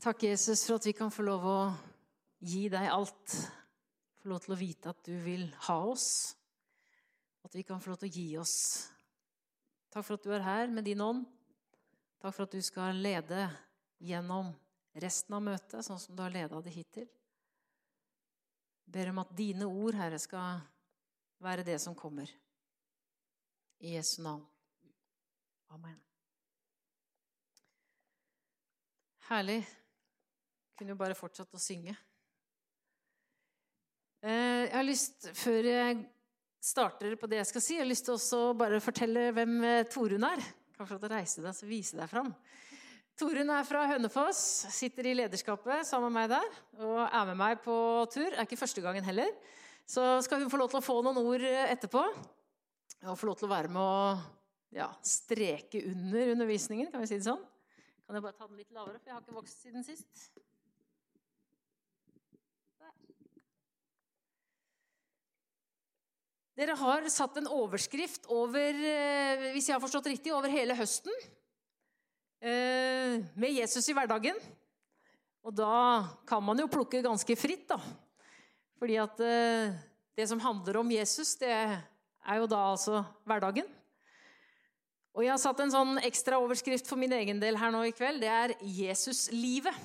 Takk, Jesus, for at vi kan få lov å gi deg alt. Få lov til å vite at du vil ha oss. At vi kan få lov til å gi oss. Takk for at du er her med din ånd. Takk for at du skal lede gjennom resten av møtet, sånn som du har leda det hittil. Ber om at dine ord, Herre, skal være det som kommer. I Jesu navn. Amen. Herlig. Kunne jo bare fortsatt å synge. Eh, jeg har lyst, Før jeg starter på det jeg skal si, jeg har lyst til også bare fortelle hvem eh, Torunn er. Kanskje at du reiser deg og vise deg fram. Torunn er fra Hønefoss, sitter i lederskapet sammen med meg der. Og er med meg på tur. Det er ikke første gangen heller. Så skal hun få lov til å få noen ord etterpå. Og få lov til å være med å ja, streke under undervisningen, kan vi si det sånn. Kan jeg bare ta den litt lavere, for jeg har ikke vokst siden sist. Dere har satt en overskrift over, eh, hvis jeg har forstått riktig, over hele høsten. Eh, med Jesus i hverdagen. Og da kan man jo plukke ganske fritt, da. Fordi at eh, det som handler om Jesus, det er jo da altså hverdagen. Og jeg har satt en sånn ekstra overskrift for min egen del her nå i kveld. Det er Jesuslivet.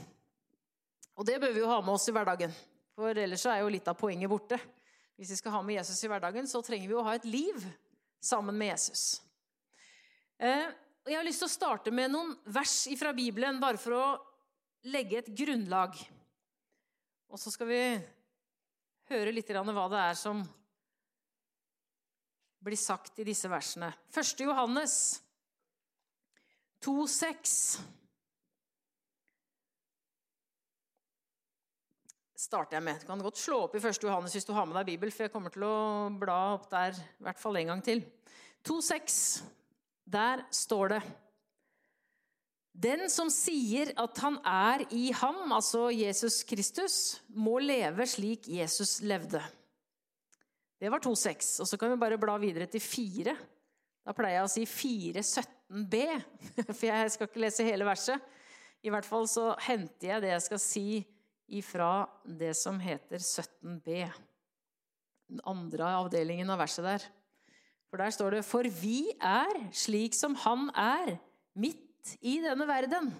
Og det bør vi jo ha med oss i hverdagen. For ellers er jo litt av poenget borte. Hvis vi skal ha med Jesus i hverdagen, så trenger vi å ha et liv sammen med Jesus. Eh, Jeg har lyst til å starte med noen vers fra Bibelen, bare for å legge et grunnlag. Og så skal vi høre litt hva det er som blir sagt i disse versene. 1. Johannes 2,6 starter jeg med. Du kan godt slå opp i 1. Johannes hvis du har med deg Bibel, for jeg kommer til å bla opp der i hvert fall en gang til. 2,6. Der står det Den som sier at han er i ham, altså Jesus Kristus, må leve slik Jesus levde. Det var 2,6. Og så kan vi bare bla videre til 4. Da pleier jeg å si 4.17b, for jeg skal ikke lese hele verset. I hvert fall så henter jeg det jeg skal si ifra det som heter 17b. Den andre avdelingen av verset der. For der står det For vi er slik som Han er, midt i denne verden.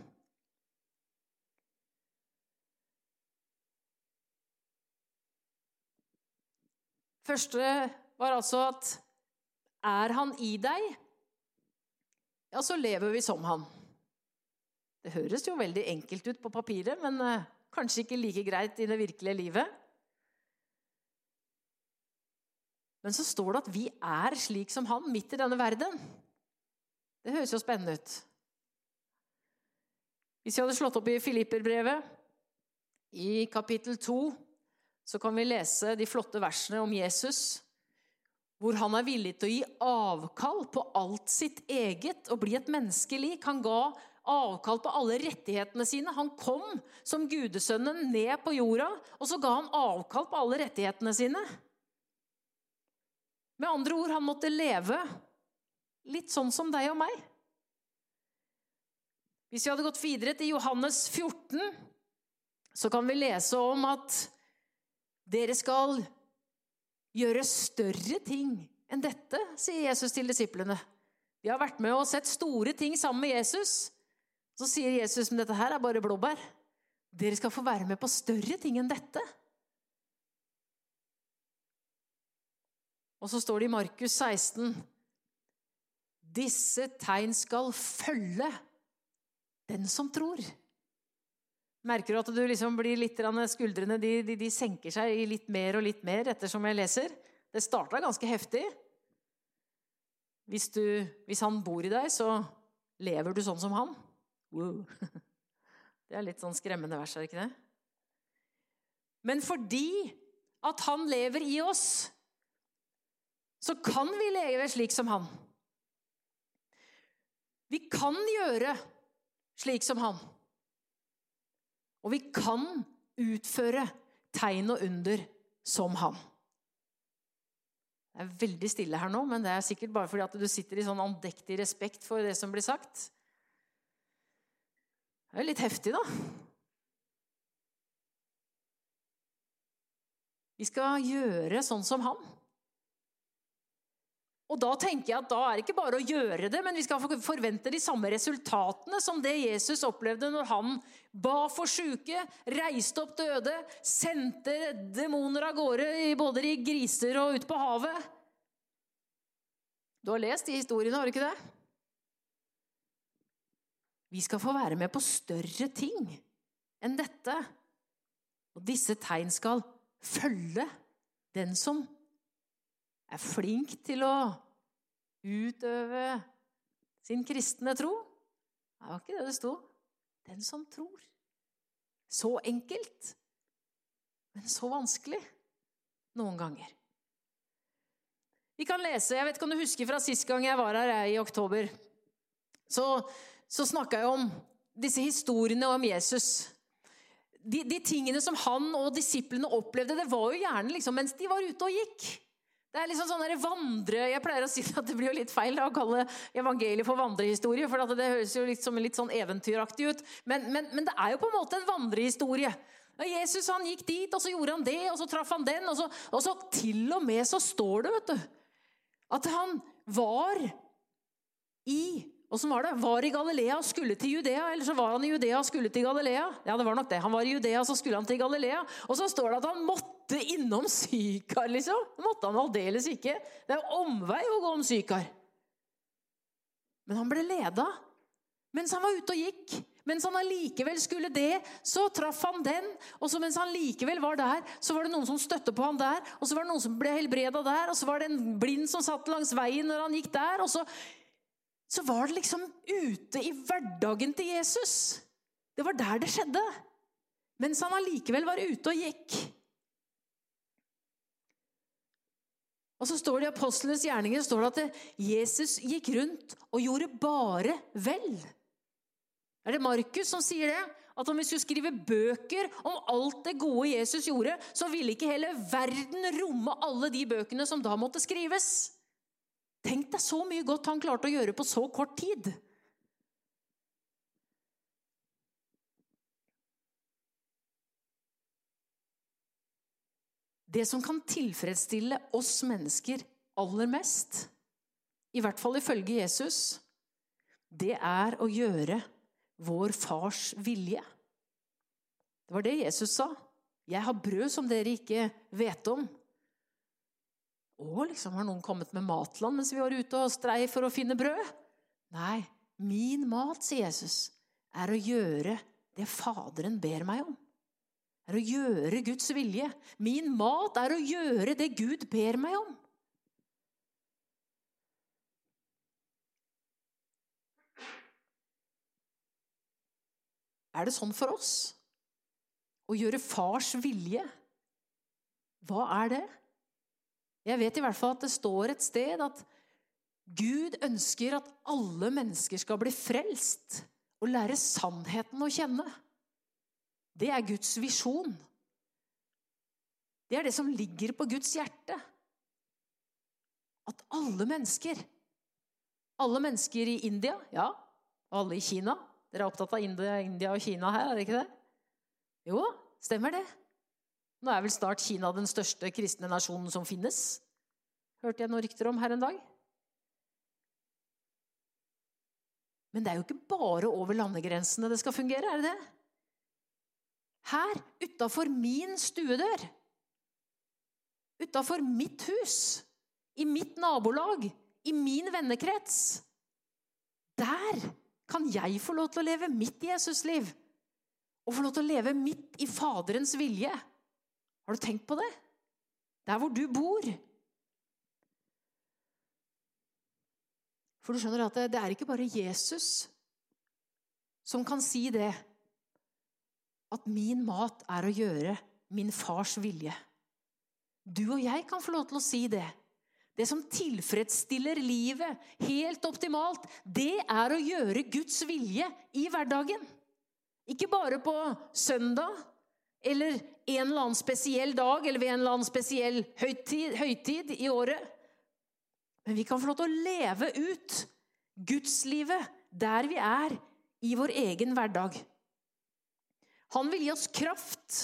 Første var altså at er han i deg, ja, så lever vi som han. Det høres jo veldig enkelt ut på papiret, men uh, kanskje ikke like greit i det virkelige livet. Men så står det at vi er slik som han midt i denne verden. Det høres jo spennende ut. Hvis vi hadde slått opp i Filipperbrevet, i kapittel 2, så kan vi lese de flotte versene om Jesus, hvor han er villig til å gi avkall på alt sitt eget og bli et menneskelik. Han ga avkall på alle rettighetene sine. Han kom som gudesønnen ned på jorda, og så ga han avkall på alle rettighetene sine. Med andre ord, han måtte leve litt sånn som deg og meg. Hvis vi hadde gått videre til Johannes 14, så kan vi lese om at dere skal gjøre større ting enn dette, sier Jesus til disiplene. De har vært med og sett store ting sammen med Jesus. Så sier Jesus men dette her er bare blåbær. Dere skal få være med på større ting enn dette. Og så står det i Markus 16.: Disse tegn skal følge den som tror. Merker du at du liksom blir litt Skuldrene de, de, de, senker seg i litt mer og litt mer ettersom jeg leser. Det starta ganske heftig. Hvis, du, hvis, han bor i deg, så lever du sånn som han. Wow. Det er litt sånn skremmende vers, er det ikke det? Men fordi at han lever i oss, så kan vi leve slik som han. Vi kan gjøre slik som han. Og vi kan utføre tegn og under som han. Det er veldig stille her nå, men det er sikkert bare fordi at du sitter i sånn andektig respekt for det som blir sagt. Det er jo litt heftig, da. Vi skal gjøre sånn som han. Og da tenker jeg at da er det ikke bare å gjøre det, men vi skal forvente de samme resultatene som det Jesus opplevde når han ba for syke, reiste opp døde, sendte demoner av gårde både i griser og ut på havet. Du har lest de historiene, har du ikke det? Vi skal få være med på større ting enn dette. Og disse tegn skal følge den som er flink til å utøve sin kristne tro. Det var ikke det det sto. Den som tror. Så enkelt, men så vanskelig noen ganger. Vi kan lese, Jeg vet ikke om du husker fra sist gang jeg var her i oktober. Så, så snakka jeg om disse historiene om Jesus. De, de, tingene som han og disiplene opplevde, det var jo gjerne liksom mens de var ute og gikk. Det er liksom sånn der vandre, Jeg pleier å si at det blir jo litt feil da, å kalle evangeliet for vandrehistorie, for det høres jo litt som litt sånn eventyraktig ut. Men, men, men, det er jo på en måte en vandrehistorie. Jesus han gikk dit, og så gjorde han det, og så traff han den. Og så, og så til og med så står det, vet du, at han var i Åssen var det? Var i Galilea og skulle til Judea, eller så var han i Judea og skulle til Galilea? Ja, det var nok det. Han var i Judea, så skulle han til Galilea. Og så står det at han måtte innom Sykar, liksom. Måtte han aldeles ikke. Det er omvei å gå om Sykar. Men han ble leda mens han var ute og gikk. Mens han allikevel skulle det, så traff han den. Og så mens han likevel var der, så var det noen som støtte på han der. Og så var det noen som ble helbreda der, og så var det en blind som satt langs veien når han gikk der. Og så, så var det liksom ute i hverdagen til Jesus. Det var der det skjedde. Mens han allikevel var ute og gikk. Og så står det i apostlenes gjerninger står det at Jesus gikk rundt og gjorde bare vel. Er det Markus som sier det? At om vi skulle skrive bøker om alt det gode Jesus gjorde, så ville ikke hele verden romme alle de bøkene som da måtte skrives. Tenk deg så mye godt han klarte å gjøre på så kort tid. Det som kan tilfredsstille oss mennesker aller mest, i hvert fall ifølge Jesus, det er å gjøre vår fars vilje. Det var det Jesus sa. 'Jeg har brød som dere ikke vet om'. Å, liksom, har noen kommet med matland mens vi var ute og strei for å finne brød? Nei, min mat, sier Jesus, er å gjøre det Faderen ber meg om er å gjøre Guds vilje. Min mat er å gjøre det Gud ber meg om. Er det sånn for oss? Å gjøre fars vilje? Hva er det? Jeg vet i hvert fall at det står et sted at Gud ønsker at alle mennesker skal bli frelst og lære sannheten å kjenne. Det er Guds visjon. Det er det som ligger på Guds hjerte. At alle mennesker Alle mennesker i India, ja, og alle i Kina Dere er opptatt av India, og Kina her, er det ikke det? Jo, stemmer det. Nå er vel snart Kina den største kristne nasjonen som finnes. Hørte jeg noen rykter om her en dag. Men det er jo ikke bare over landegrensene det skal fungere, er det det? Her, utafor min stuedør. Utafor mitt hus. I mitt nabolag. I min vennekrets. Der kan jeg få lov til å leve mitt Jesusliv. Og få lov til å leve midt i Faderens vilje. Har du tenkt på det? Der hvor du bor. For du skjønner at det, det er ikke bare Jesus som kan si det at min mat er å gjøre min fars vilje. Du og jeg kan få lov til å si det. Det som tilfredsstiller livet helt optimalt, det er å gjøre Guds vilje i hverdagen. Ikke bare på søndag eller en eller annen spesiell dag eller ved en eller annen spesiell høytid, høytid i året. Men vi kan få lov til å leve ut gudslivet der vi er i vår egen hverdag. Han vil gi oss kraft.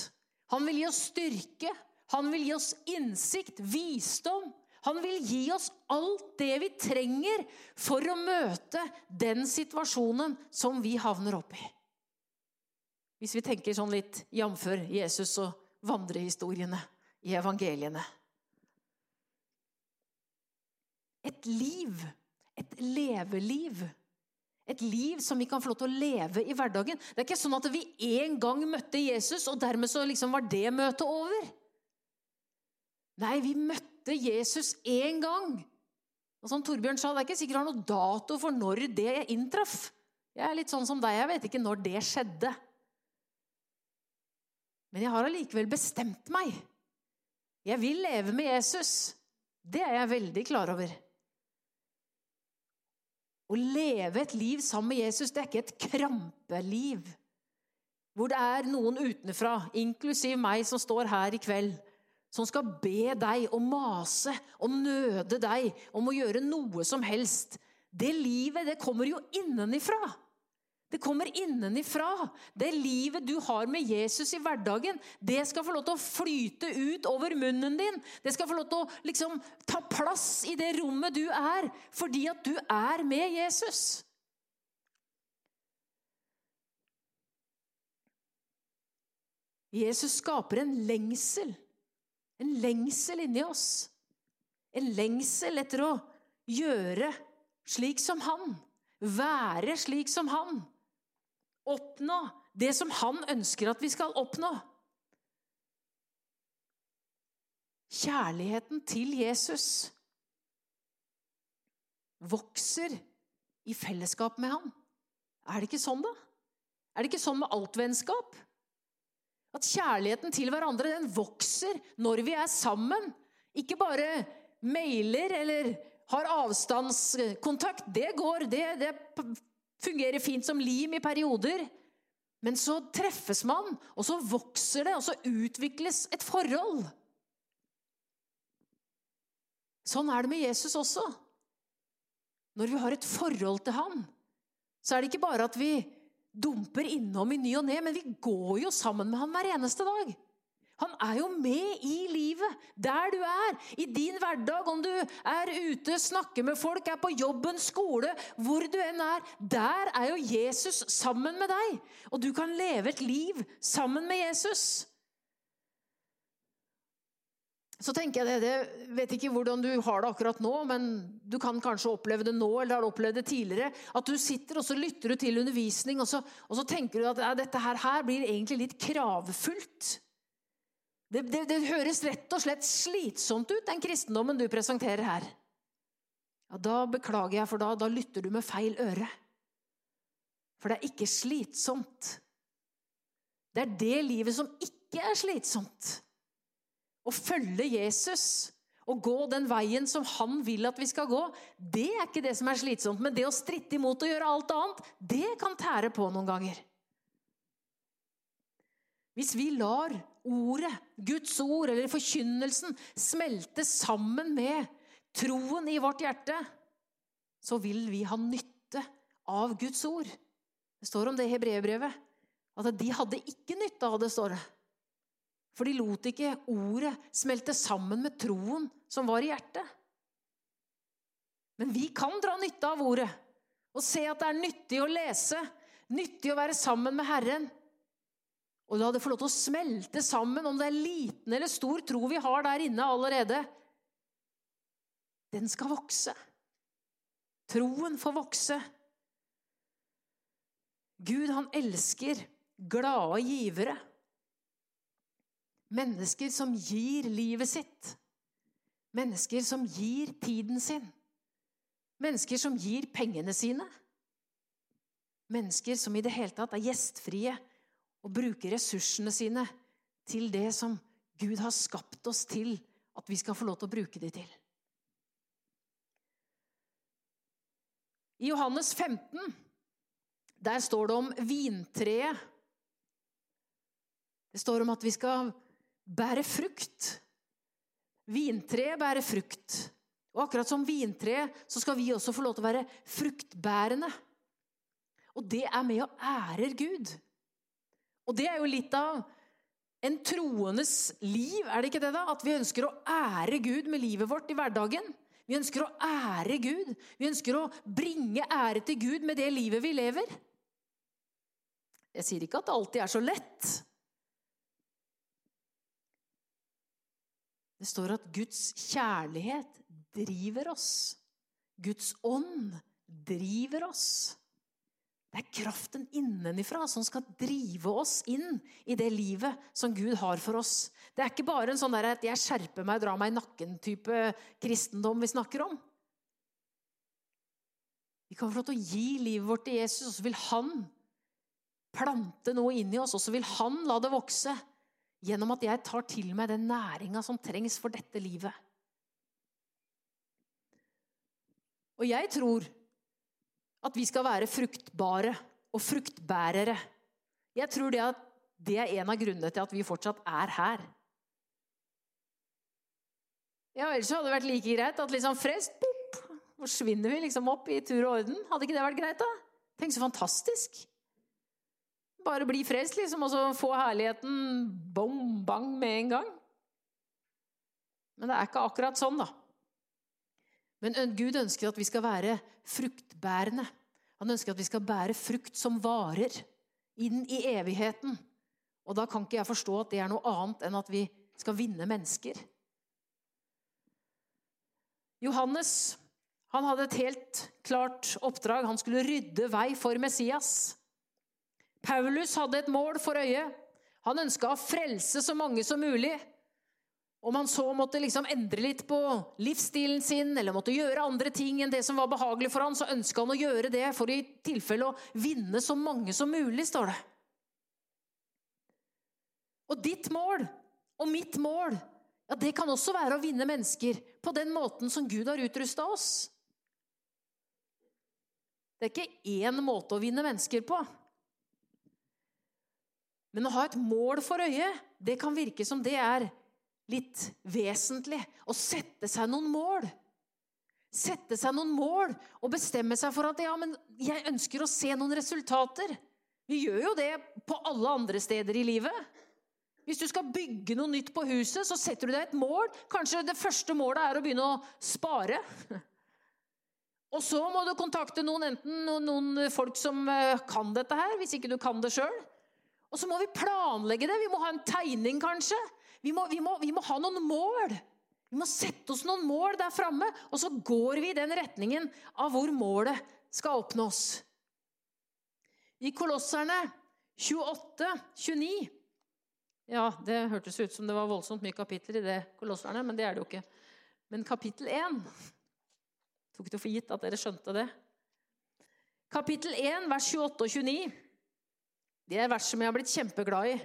Han vil gi oss styrke. Han vil gi oss innsikt, visdom. Han vil gi oss alt det vi trenger for å møte den situasjonen som vi havner opp i. Hvis vi tenker sånn litt jf. Jesus og vandrehistoriene i evangeliene. Et liv, et leveliv. Et liv som vi kan få lov til å leve i hverdagen. Det er ikke sånn at vi en gang møtte Jesus, og dermed så liksom var det møtet over. Nei, vi møtte Jesus én gang. Og som Torbjørn sa, Det er ikke sikkert han har noen dato for når det inntraff. Jeg er litt sånn som deg, jeg vet ikke når det skjedde. Men jeg har allikevel bestemt meg. Jeg vil leve med Jesus. Det er jeg veldig klar over. Å leve et liv sammen med Jesus, det er ikke et krampeliv. Hvor det er noen utenfra, inklusiv meg som står her i kveld, som skal be deg og mase og nøde deg om å gjøre noe som helst. Det livet, det kommer jo innenifra. Det kommer innenifra. Det livet du har med Jesus i hverdagen, det skal få lov til å flyte ut over munnen din. Det skal få lov til å liksom, ta plass i det rommet du er, fordi at du er med Jesus. Jesus skaper en lengsel. En lengsel inni oss. En lengsel etter å gjøre slik som han. Være slik som han oppnå det som han ønsker at vi skal oppnå. Kjærligheten til Jesus vokser i fellesskap med ham. Er det ikke sånn, da? Er det ikke sånn med alt vennskap? At kjærligheten til hverandre den vokser når vi er sammen. Ikke bare mailer eller har avstandskontakt. Det går, det, det fungerer fint som lim i perioder. Men så treffes man, og så vokser det, og så utvikles et forhold. Sånn er det med Jesus også. Når vi har et forhold til ham, så er det ikke bare at vi dumper innom i ny og ne, men vi går jo sammen med ham hver eneste dag. Han er jo med i livet, der du er, i din hverdag. Om du er ute, snakker med folk, er på jobben, skole, hvor du enn er. Der er jo Jesus sammen med deg. Og du kan leve et liv sammen med Jesus. Så tenker jeg det, det vet ikke hvordan du har det akkurat nå, men du kan kanskje oppleve det nå, eller har opplevd det tidligere. At du sitter og så lytter du til undervisning, og så, og så tenker du at ja, dette her, her blir egentlig litt kravfullt. Det, det, det, høres rett og slett slitsomt ut, den kristendommen du presenterer her. Ja, Da beklager jeg, for da, da lytter du med feil øre. For det er ikke slitsomt. Det er det livet som ikke er slitsomt. Å følge Jesus og gå den veien som han vil at vi skal gå, det er ikke det som er slitsomt. Men det å stritte imot og gjøre alt annet, det kan tære på noen ganger. Hvis vi lar ordet, Guds ord eller forkynnelsen smelte sammen med troen i vårt hjerte, så vil vi ha nytte av Guds ord. Det står om det i hebreerbrevet. At de hadde ikke nytte av det, står det. For de lot ikke ordet smelte sammen med troen som var i hjertet. Men vi kan dra nytte av ordet og se at det er nyttig å lese, nyttig å være sammen med Herren. Og la det få lov til å smelte sammen, om det er liten eller stor tro vi har der inne allerede. Den skal vokse. Troen får vokse. Gud, han elsker glade givere. Mennesker som gir livet sitt. Mennesker som gir tiden sin. Mennesker som gir pengene sine. Mennesker som i det hele tatt er gjestfrie og bruke ressursene sine til det som Gud har skapt oss til at vi skal få lov til å bruke dem til. I Johannes 15 der står det om vintreet. Det står om at vi skal bære frukt. Vintreet bærer frukt. Og akkurat som vintreet så skal vi også få lov til å være fruktbærende. Og det er med å ære Gud. Og det er jo litt av en troendes liv, er det ikke det? da? At vi ønsker å ære Gud med livet vårt i hverdagen. Vi ønsker å ære Gud. Vi ønsker å bringe ære til Gud med det livet vi lever. Jeg sier ikke at det alltid er så lett. Det står at Guds kjærlighet driver oss. Guds ånd driver oss. Det er kraften innenifra som skal drive oss inn i det livet som Gud har for oss. Det er ikke bare en sånn der at 'jeg skjerper meg, drar meg i nakken'-type kristendom vi snakker om. Vi kan få lov til å gi livet vårt til Jesus, og så vil han plante noe inni oss, og så vil han la det vokse gjennom at jeg tar til meg den næringa som trengs for dette livet. Og jeg tror at vi skal være fruktbare og fruktbærere. Jeg tror det, det er en av grunnene til at vi fortsatt er her. Ja, Ellers hadde det vært like greit at liksom frest, pop, forsvinner vi liksom opp i tur og orden. Hadde ikke det vært greit, da? Tenk så fantastisk. Bare bli frelst, liksom, og så få herligheten bom, bang med en gang. Men det er ikke akkurat sånn, da. Men Gud ønsker at vi skal være fruktbærende. Han ønsker at vi skal bære frukt som varer inn i evigheten. Og da kan ikke jeg forstå at det er noe annet enn at vi skal vinne mennesker. Johannes han hadde et helt klart oppdrag. Han skulle rydde vei for Messias. Paulus hadde et mål for øye. Han ønska å frelse så mange som mulig. Om han så måtte liksom endre litt på livsstilen sin eller måtte gjøre andre ting enn det som var behagelig for han, så ønska han å gjøre det for i tilfelle å vinne så mange som mulig, står det. Og ditt mål og mitt mål ja, det kan også være å vinne mennesker på den måten som Gud har utrusta oss. Det er ikke én måte å vinne mennesker på. Men å ha et mål for øye, det kan virke som det er litt vesentlig å sette seg noen mål. Sette seg noen mål og bestemme seg for at ja, men jeg ønsker å se noen resultater. Vi gjør jo det på alle andre steder i livet. Hvis du skal bygge noe nytt på huset, så setter du deg et mål. Kanskje det første målet er å begynne å spare. Og så må du kontakte noen, enten noen folk som eh, kan dette her, hvis ikke du kan det sjøl. Og så må vi planlegge det. Vi må ha en tegning, kanskje. Vi må, vi, må, vi må, ha noen mål. Vi må sette oss noen mål der framme, og så går vi i den retningen av hvor målet skal oppnås. I Kolosserne 28, 29 Ja, det hørtes ut som det var voldsomt mye kapitler i det Kolosserne, men det er det jo ikke. Men kapittel 1 Tok det for gitt at dere skjønte det. Kapittel 1, vers 28 og 29. Det er vers som jeg har blitt kjempeglad i.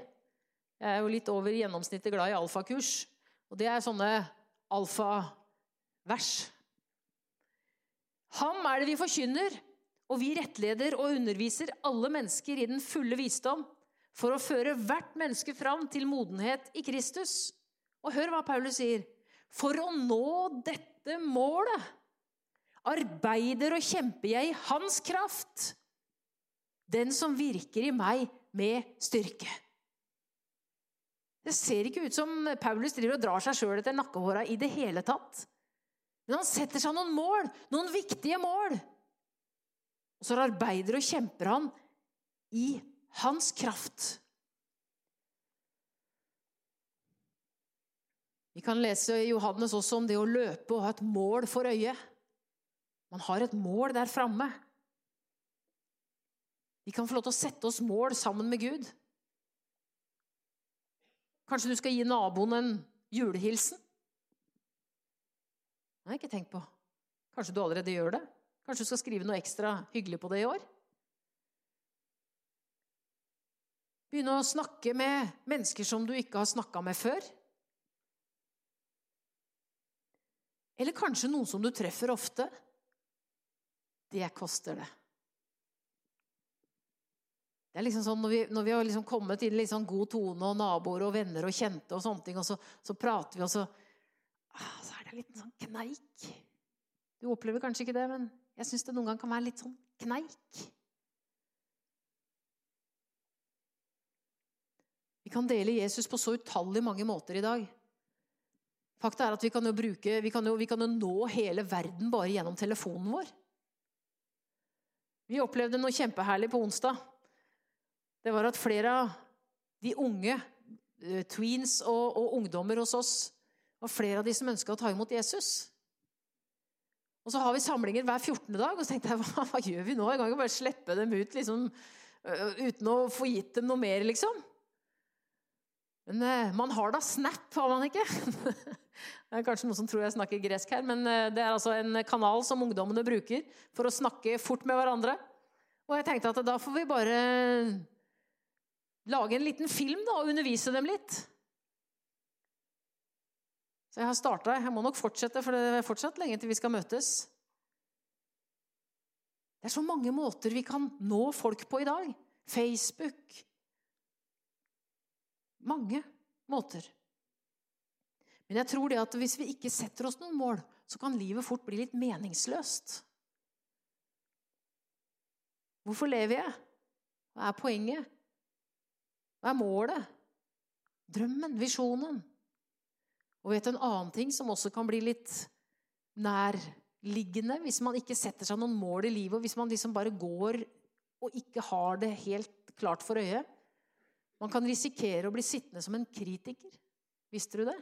Jeg er jo litt over gjennomsnittet glad i alfakurs. Og det er sånne alfavers. Ham er det vi forkynner, og vi rettleder og underviser alle mennesker i den fulle visdom for å føre hvert menneske fram til modenhet i Kristus. Og hør hva Paulus sier. For å nå dette målet arbeider og kjemper jeg i hans kraft, den som virker i meg med styrke. Det ser ikke ut som Paulus driver og drar seg sjøl etter nakkehåra i det hele tatt. Men han setter seg noen mål, noen viktige mål. Og så arbeider og kjemper han i hans kraft. Vi kan lese i Johannes også om det å løpe og ha et mål for øyet. Man har et mål der framme. Vi kan få lov til å sette oss mål sammen med Gud. Kanskje du skal gi naboen en julehilsen? Det har jeg ikke tenkt på. Kanskje du allerede gjør det? Kanskje du skal skrive noe ekstra hyggelig på det i år? Begynne å snakke med mennesker som du ikke har snakka med før? Eller kanskje noen som du treffer ofte? Det koster det. Det er liksom sånn, Når vi, når vi har liksom kommet inn i sånn god tone, og naboer og venner og kjente, og sånne ting, og så, så prater vi, og så, ah, så er det en liten sånn kneik. Du opplever kanskje ikke det, men jeg syns det noen ganger kan være litt sånn kneik. Vi kan dele Jesus på så utallig mange måter i dag. Fakta er at vi kan jo, bruke, vi kan jo, vi kan jo nå hele verden bare gjennom telefonen vår. Vi opplevde noe kjempeherlig på onsdag. Det var at flere av de unge, eh, tweens og, og ungdommer hos oss, var flere av de som ønska å ta imot Jesus. Og så har vi samlinger hver 14. dag, og så tenkte jeg hva, hva gjør vi nå? Jeg kan ikke bare slippe dem ut liksom, uten å få gitt dem noe mer, liksom. Men uh, man har da Snap, har man ikke? det er kanskje noen som tror jeg snakker gresk her, men det er altså en kanal som ungdommene bruker for å snakke fort med hverandre. Og jeg tenkte at da får vi bare lage en liten film da, og undervise dem litt. Så jeg har starta. Jeg må nok fortsette, for det er fortsatt lenge til vi skal møtes. Det er så mange måter vi kan nå folk på i dag. Facebook, mange måter. Men jeg tror det at hvis vi ikke setter oss noen mål, så kan livet fort bli litt meningsløst. Hvorfor lever jeg? Hva er poenget? Hva er målet? Drømmen? Visjonen? Og vet du en annen ting som også kan bli litt nærliggende hvis man ikke setter seg noen mål i livet, og hvis man liksom bare går og ikke har det helt klart for øyet? Man kan risikere å bli sittende som en kritiker. Visste du det?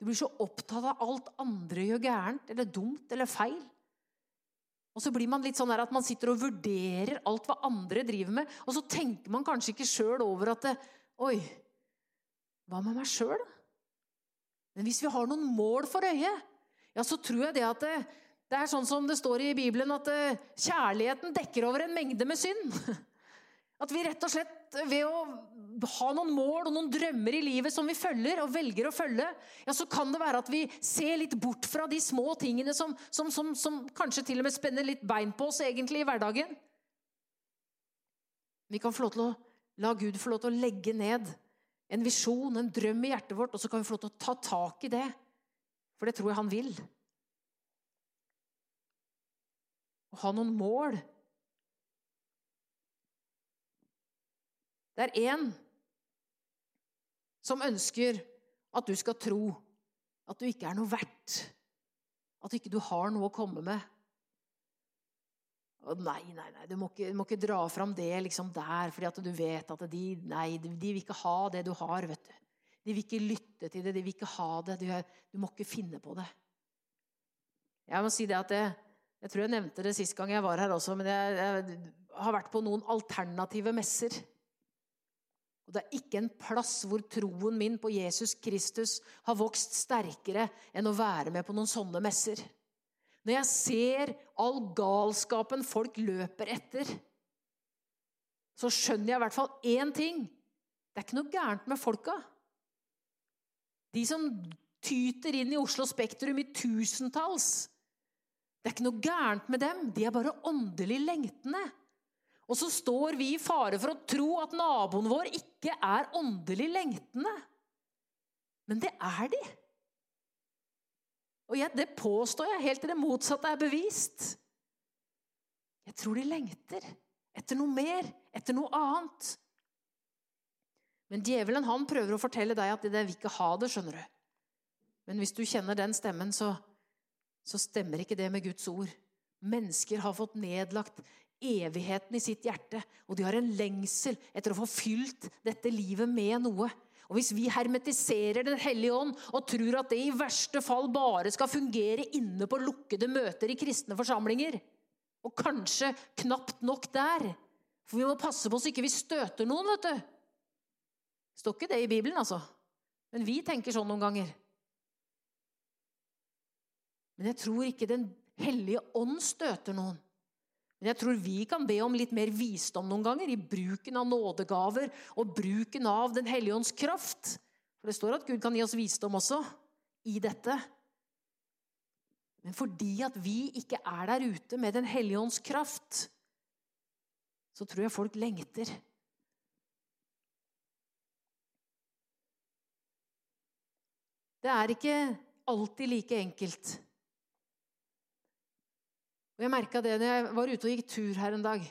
Du blir så opptatt av alt andre gjør gærent eller dumt eller feil. Og så blir man litt sånn at man sitter og vurderer alt hva andre driver med. Og så tenker man kanskje ikke sjøl over at Oi, hva med meg sjøl, da? Men hvis vi har noen mål for øyet, ja, så tror jeg det at det, det er sånn som det står i Bibelen, at eh, kjærligheten dekker over en mengde med synd. At vi rett og slett ved å ha noen mål og noen drømmer i livet som vi følger og velger å følge, ja, så kan det være at vi ser litt bort fra de små tingene som, som, som, som kanskje til og med spenner litt bein på oss egentlig i hverdagen. Vi kan få lov til å la Gud få lov til å legge ned en visjon, en drøm i hjertet vårt, og så kan vi få lov til å ta tak i det. For det tror jeg han vil. Å ha noen mål Det er én som ønsker at du skal tro at du ikke er noe verdt. At ikke du har noe å komme med. Og nei, nei, nei, du må ikke, må ikke dra fram det liksom der, fordi at du vet at de, nei, de vil ikke ha det du har. vet du. De vil ikke lytte til det, de vil ikke ha det. Du, du må ikke finne på det. Jeg må si det at jeg, jeg tror jeg nevnte det sist gang jeg var her også, men jeg, jeg har vært på noen alternative messer. Og det er ikke en plass hvor troen min på Jesus Kristus har vokst sterkere enn å være med på noen sånne messer. Når jeg ser all galskapen folk løper etter, så skjønner jeg i hvert fall én ting. Det er ikke noe gærent med folka. De som tyter inn i Oslo Spektrum i tusentalls. Det er ikke noe gærent med dem. De er bare åndelig lengtende. Og så står vi i fare for å tro at naboen vår ikke er åndelig lengtende. Men det er de. Og jeg, det påstår jeg helt til det motsatte er bevist. Jeg tror de lengter etter noe mer, etter noe annet. Men djevelen han prøver å fortelle deg at det vil ikke ha det. skjønner du. Men hvis du kjenner den stemmen, så, så stemmer ikke det med Guds ord. Mennesker har fått nedlagt evigheten i sitt hjerte, og de har en lengsel etter å få fylt dette livet med noe. Og Hvis vi hermetiserer Den hellige ånd og tror at det i verste fall bare skal fungere inne på lukkede møter i kristne forsamlinger, og kanskje knapt nok der For vi må passe på så ikke vi støter noen, vet du. Det står ikke det i Bibelen, altså. Men vi tenker sånn noen ganger. Men jeg tror ikke Den hellige ånd støter noen. Men jeg tror vi kan be om litt mer visdom noen ganger i bruken av nådegaver og bruken av Den hellige ånds kraft. For det står at Gud kan gi oss visdom også i dette. Men fordi at vi ikke er der ute med Den hellige ånds kraft, så tror jeg folk lengter. Det er ikke alltid like enkelt. Og Jeg merka det når jeg var ute og gikk tur her en dag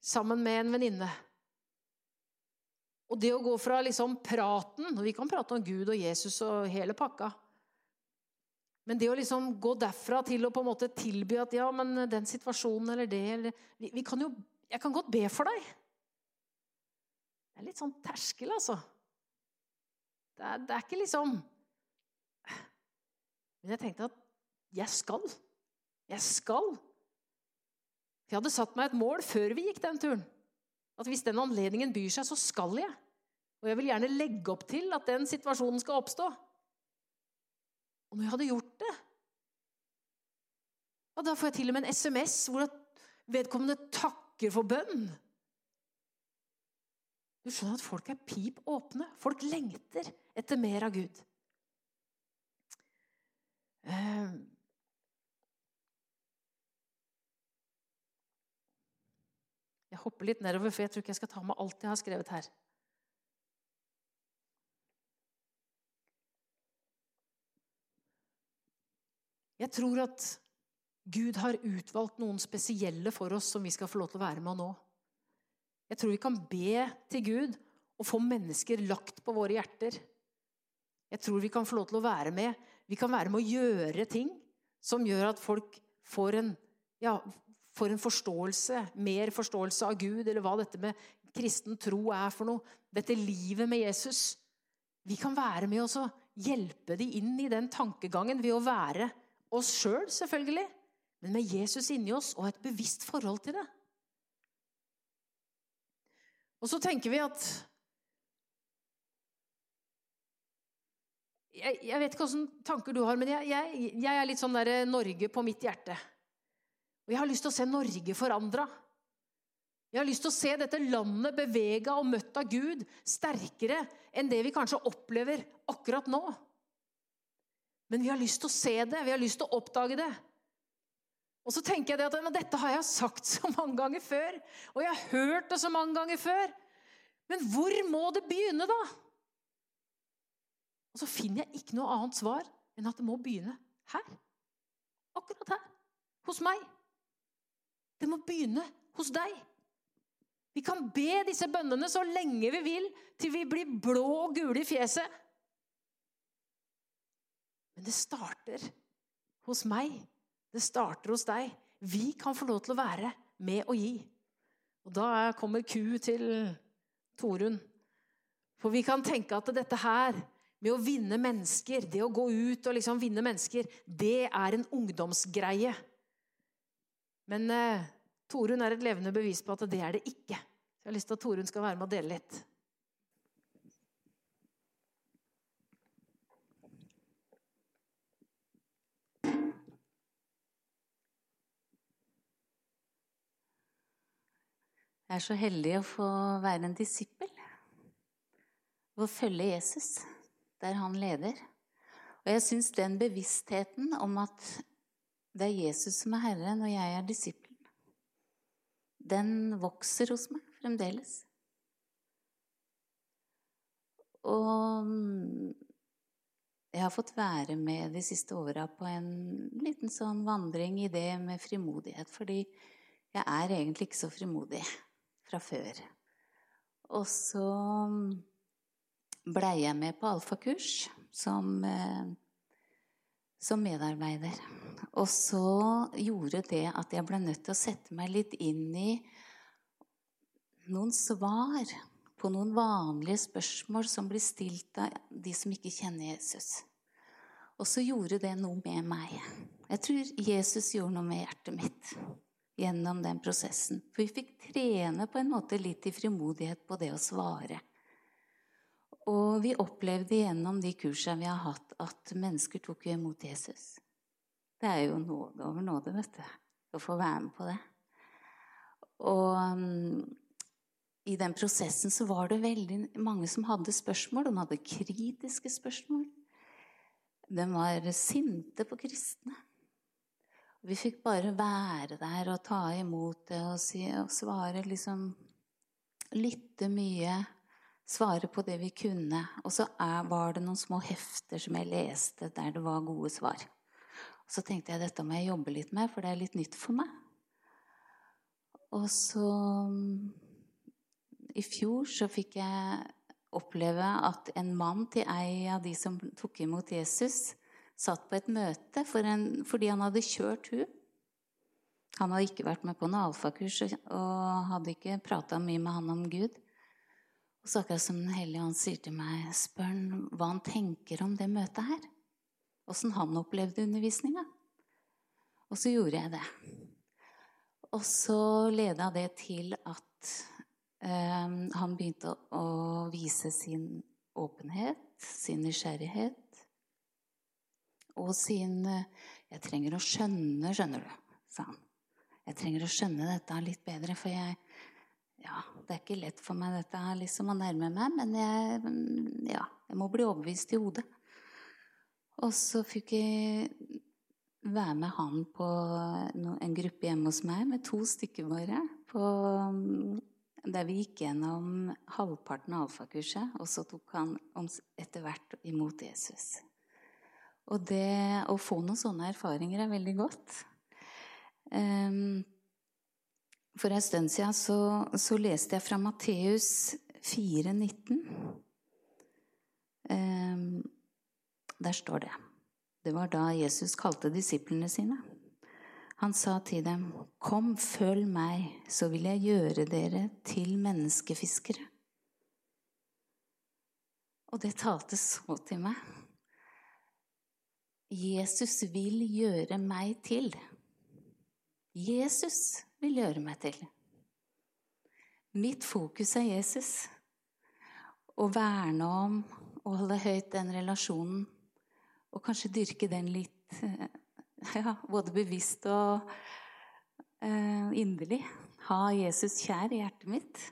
sammen med en venninne. Og det å gå fra liksom praten Og vi kan prate om Gud og Jesus og hele pakka. Men det å liksom gå derfra til å på en måte tilby at ja, men den situasjonen eller det eller, vi, vi kan jo, Jeg kan godt be for deg. Det er litt sånn terskel, altså. Det er, det er ikke liksom Men jeg tenkte at jeg skal. Jeg skal. Jeg hadde satt meg et mål før vi gikk den turen. At hvis den anledningen byr seg, så skal jeg. Og jeg vil gjerne legge opp til at den situasjonen skal oppstå. Og når jeg hadde gjort det og Da får jeg til og med en SMS hvor vedkommende takker for bønn. Du skjønner at folk er pip åpne. Folk lengter etter mer av Gud. Uh, hopper litt nedover, for jeg tror ikke jeg skal ta med alt jeg har skrevet her. Jeg tror at Gud har utvalgt noen spesielle for oss som vi skal få lov til å være med nå. Jeg tror vi kan be til Gud og få mennesker lagt på våre hjerter. Jeg tror vi kan få lov til å være med. Vi kan være med å gjøre ting som gjør at folk får en, ja, får en forståelse, mer forståelse av Gud, eller hva dette med kristen tro er for noe. Dette livet med Jesus. Vi kan være med oss og hjelpe de inn i den tankegangen ved å være oss sjøl, selv, selvfølgelig, men med Jesus inni oss og et bevisst forhold til det. Og så tenker vi at Jeg, jeg vet ikke hvilke tanker du har, men jeg, jeg, jeg er litt sånn der Norge på mitt hjerte. Og jeg har lyst til å se Norge forandra. Jeg har lyst til å se dette landet bevega og møtt av Gud sterkere enn det vi kanskje opplever akkurat nå. Men vi har lyst til å se det, vi har lyst til å oppdage det. Og så tenker jeg at dette har jeg sagt så mange ganger før, og jeg har hørt det så mange ganger før. Men hvor må det begynne, da? Og så finner jeg ikke noe annet svar enn at det må begynne her. Akkurat her. Hos meg. Det må begynne hos deg. Vi kan be disse bønnene så lenge vi vil, til vi blir blå og gule i fjeset. Men det starter hos meg. Det starter hos deg. Vi kan få lov til å være med og gi. Og da kommer ku til Torunn. For vi kan tenke at dette her, med å vinne mennesker, det å gå ut og liksom vinne mennesker, det er en ungdomsgreie. Men eh, Torunn er et levende bevis på at det er det ikke. Så jeg har lyst til at Torunn skal være med og dele litt. Jeg er så heldig å få være en disippel. Å følge Jesus der han leder. Og jeg syns den bevisstheten om at det er Jesus som er Herren, og jeg er disippelen. Den vokser hos meg fremdeles. Og jeg har fått være med de siste åra på en liten sånn vandring i det med frimodighet. Fordi jeg er egentlig ikke så frimodig fra før. Og så blei jeg med på alfakurs som eh, som medarbeider. Og så gjorde det at jeg ble nødt til å sette meg litt inn i noen svar på noen vanlige spørsmål som blir stilt av de som ikke kjenner Jesus. Og så gjorde det noe med meg. Jeg tror Jesus gjorde noe med hjertet mitt gjennom den prosessen. For vi fikk trene på en måte litt i frimodighet på det å svare. Og vi opplevde gjennom de kursene vi har hatt, at mennesker tok imot Jesus. Det er jo nåde over nåde, vet du, å få være med på det. Og um, i den prosessen så var det veldig mange som hadde spørsmål. De hadde kritiske spørsmål. De var sinte på kristne. Vi fikk bare være der og ta imot det og, si, og svare liksom Lytte mye svare på det vi kunne. Og så er, var det noen små hefter som jeg leste der det var gode svar. Og så tenkte jeg dette må jeg jobbe litt med, for det er litt nytt for meg. Og så I fjor så fikk jeg oppleve at en mann til ei av de som tok imot Jesus, satt på et møte for en, fordi han hadde kjørt hun. Han hadde ikke vært med på noe alfakurs og hadde ikke prata mye med han om Gud. Og så akkurat som Den hellige ånd sier til meg, spør han hva han tenker om det møtet her. Åssen han opplevde undervisninga. Og så gjorde jeg det. Og så leda det til at eh, han begynte å, vise sin åpenhet, sin nysgjerrighet og sin 'Jeg trenger å skjønne, skjønner du', sa han. Jeg trenger å skjønne dette litt bedre, for jeg Ja, det er ikke lett for meg dette her liksom å nærme meg, men jeg Ja, jeg må bli overbevist i hodet. Og så fikk jeg være med han på en gruppe hjemme hos meg med to stykker bare. Der vi gikk gjennom halvparten av alfakurset, og så tok han etter hvert imot Jesus. Og det å få noen sånne erfaringer er veldig godt. Um, for en stund siden så, så, leste jeg fra Matteus 4,19. Um, der står det. Det var da Jesus kalte disiplene sine. Han sa til dem, 'Kom, følg meg, så vil jeg gjøre dere til menneskefiskere.' Og det talte så til meg. Jesus vil gjøre meg til. Jesus vil gjøre meg til. Mitt fokus er Jesus. Å verne om og holde høyt den relasjonen. Og kanskje dyrke den litt ja, både bevisst og eh, inderlig. Ha Jesus kjær i hjertet mitt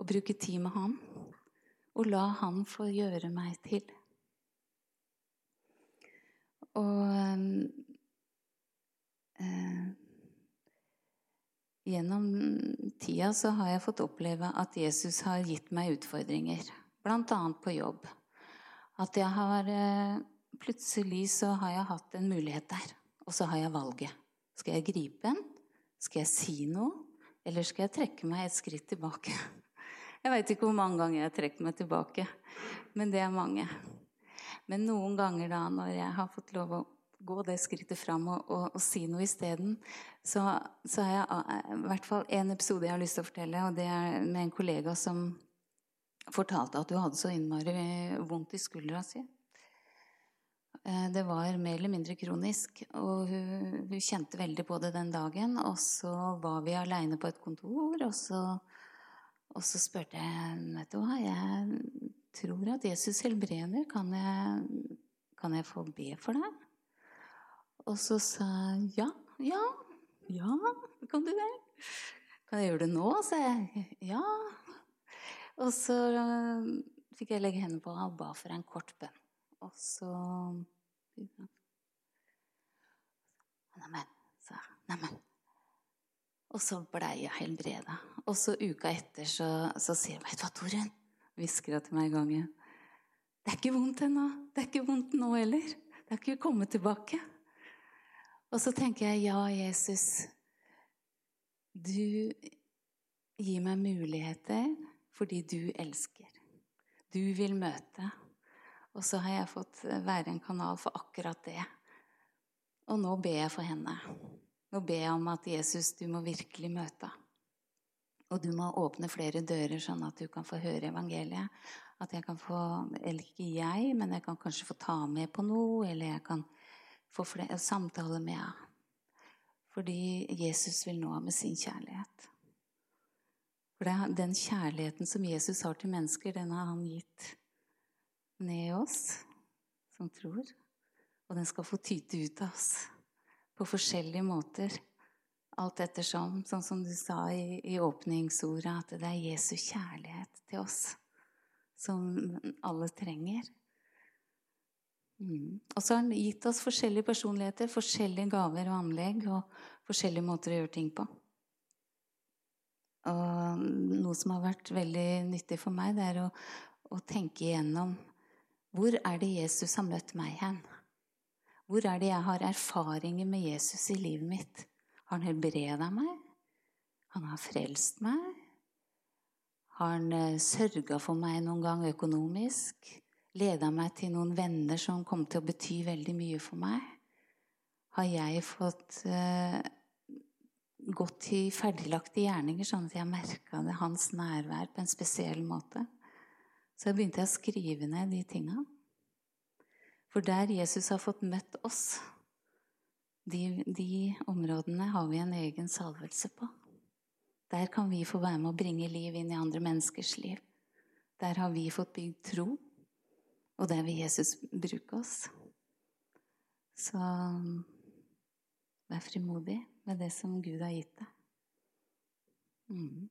og bruke tid med han. Og la han få gjøre meg til. Og eh, Gjennom tida så har jeg fått oppleve at Jesus har gitt meg utfordringer, bl.a. på jobb. At jeg har eh, Plutselig så har jeg hatt en mulighet der, og så har jeg valget. Skal jeg gripe den? Skal jeg si noe? Eller skal jeg trekke meg et skritt tilbake? Jeg veit ikke hvor mange ganger jeg har trukket meg tilbake, men det er mange. Men noen ganger da, når jeg har fått lov å gå det skrittet fram og, og, og si noe isteden, så, så har jeg eh, i hvert fall en episode jeg har lyst til å fortelle, og det er med en kollega som fortalte at hun hadde så innmari vondt i skuldra si. Eh, det var mer eller mindre kronisk, og hun, hun, kjente veldig på det den dagen. Og så var vi aleine på et kontor, og så, og så spurte jeg Vet du hva, jeg tror at Jesus helbreder. Kan jeg, kan jeg få be for deg? Og så sa jeg ja, ja, ja, kan du det? Kan jeg gjøre det nå? sa jeg. Ja. Og så uh, fikk jeg legge hendene på og ba for en kort bønn. Og så Neimen, sa jeg. Neimen. Og så blei jeg helbreda. Og så uka etter så, så sier jeg, vet du hva, Torunn? hvisker hun til meg i gangen. Det er ikke vondt ennå. Det er ikke vondt nå heller. Det er ikke kommet tilbake. Og så tenker jeg, ja, Jesus, du gir meg muligheter fordi du elsker. Du vil møte. Og så har jeg fått være en kanal for akkurat det. Og nå ber jeg for henne. Nå ber jeg om at Jesus, du må virkelig møte. Og du må åpne flere dører, sånn at du kan få høre evangeliet. At jeg kan få Eller ikke jeg, men jeg kan kanskje få ta med på noe, eller jeg kan få samtale med henne. Fordi Jesus vil nå med sin kjærlighet. For det, den kjærligheten som Jesus har til mennesker, den har han gitt ned i oss som tror. Og den skal få tyte ut av oss på forskjellige måter alt ettersom, sånn som du sa i, i åpningsordet, at det er Jesu kjærlighet til oss som alle trenger. Mm. Og så har han gitt oss forskjellige personligheter, forskjellige gaver og anlegg og forskjellige måter å gjøre ting på. Og noe som har vært veldig nyttig for meg, det er å, å tenke igjennom hvor er det Jesus har møtt meg hen? Hvor er det jeg har erfaringer med Jesus i livet mitt? Har han helbreda meg? Han har frelst meg? Har han eh, sørga for meg noen gang økonomisk? Leda meg til noen venner som kom til å bety veldig mye for meg? Har jeg fått uh, gått til ferdiglagte gjerninger, sånn at jeg merka hans nærvær på en spesiell måte? Så jeg begynte å skrive ned de tinga. For der Jesus har fått møtt oss, de, de, områdene har vi en egen salvelse på. Der kan vi få være med å bringe liv inn i andre menneskers liv. Der har vi fått bygd tro, og der vil Jesus bruke oss. Så vær frimodig med det som Gud har gitt deg. Mm.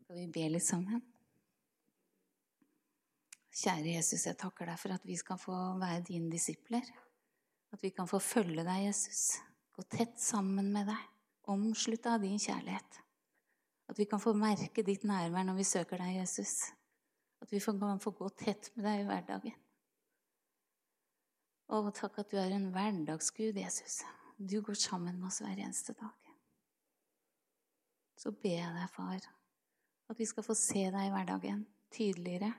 Skal vi be litt sammen? Kjære Jesus, jeg takker deg for at vi skal få være dine disipler. At vi kan få følge deg, Jesus. Gå tett sammen med deg. Omslutta av din kjærlighet. At vi kan få merke ditt nærvær når vi søker deg, Jesus. At vi kan få gå tett med deg i hverdagen. Og takk at du er en hverdagsgud, Jesus. Du går sammen med oss hver eneste dag. Så ber jeg deg, far, at vi skal få se deg i hverdagen tydeligere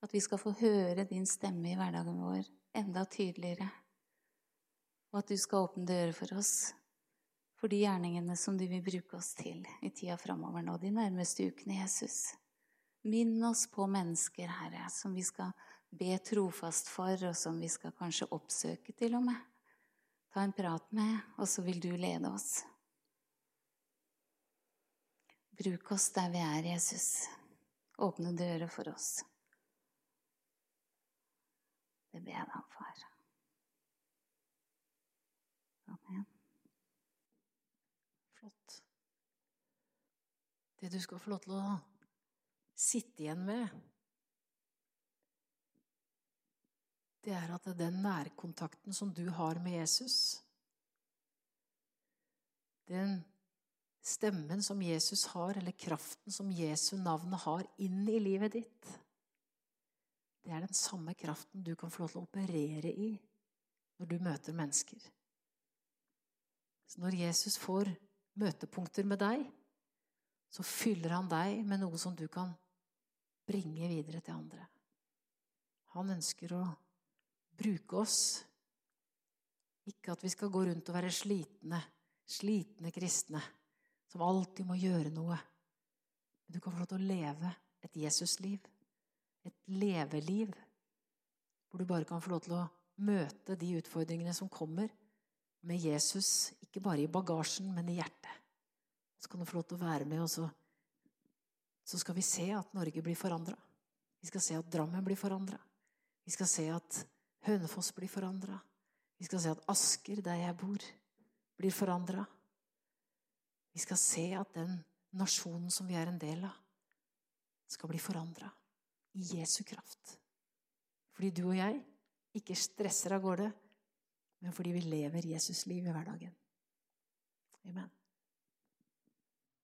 at vi skal få høre din stemme i hverdagen vår enda tydeligere. Og at du skal åpne dører for oss for de gjerningene som du vil bruke oss til i tida framover nå, de nærmeste ukene, Jesus. Minn oss på mennesker, Herre, som vi skal be trofast for, og som vi skal kanskje oppsøke til og med. Ta en prat med, og så vil du lede oss. Bruk oss der vi er, Jesus. Åpne dører for oss. Det ber jeg deg om, far. Amen. Flott. Det du skal få lov til å sitte igjen med, det er at den nærkontakten som du har med Jesus Den stemmen som Jesus har, eller kraften som Jesu navnet har inn i livet ditt det er den samme kraften du kan få lov til å operere i når du møter mennesker. Så når Jesus får møtepunkter med deg, så fyller han deg med noe som du kan bringe videre til andre. Han ønsker å bruke oss. Ikke at vi skal gå rundt og være slitne, slitne kristne som alltid må gjøre noe. Men du kan få lov til å leve et Jesusliv et leveliv hvor du bare kan få lov til å møte de utfordringene som kommer, med Jesus, ikke bare i bagasjen, men i hjertet. Så kan du få lov til å være med, og så, så skal vi se at Norge blir forandra. Vi skal se at Drammen blir forandra. Vi skal se at Hønefoss blir forandra. Vi skal se at Asker, der jeg bor, blir forandra. Vi skal se at den nasjonen som vi er en del av, skal bli forandra i Jesu kraft. Fordi du og jeg ikke stresser av gårde, men fordi vi lever Jesus liv i hverdagen. Amen.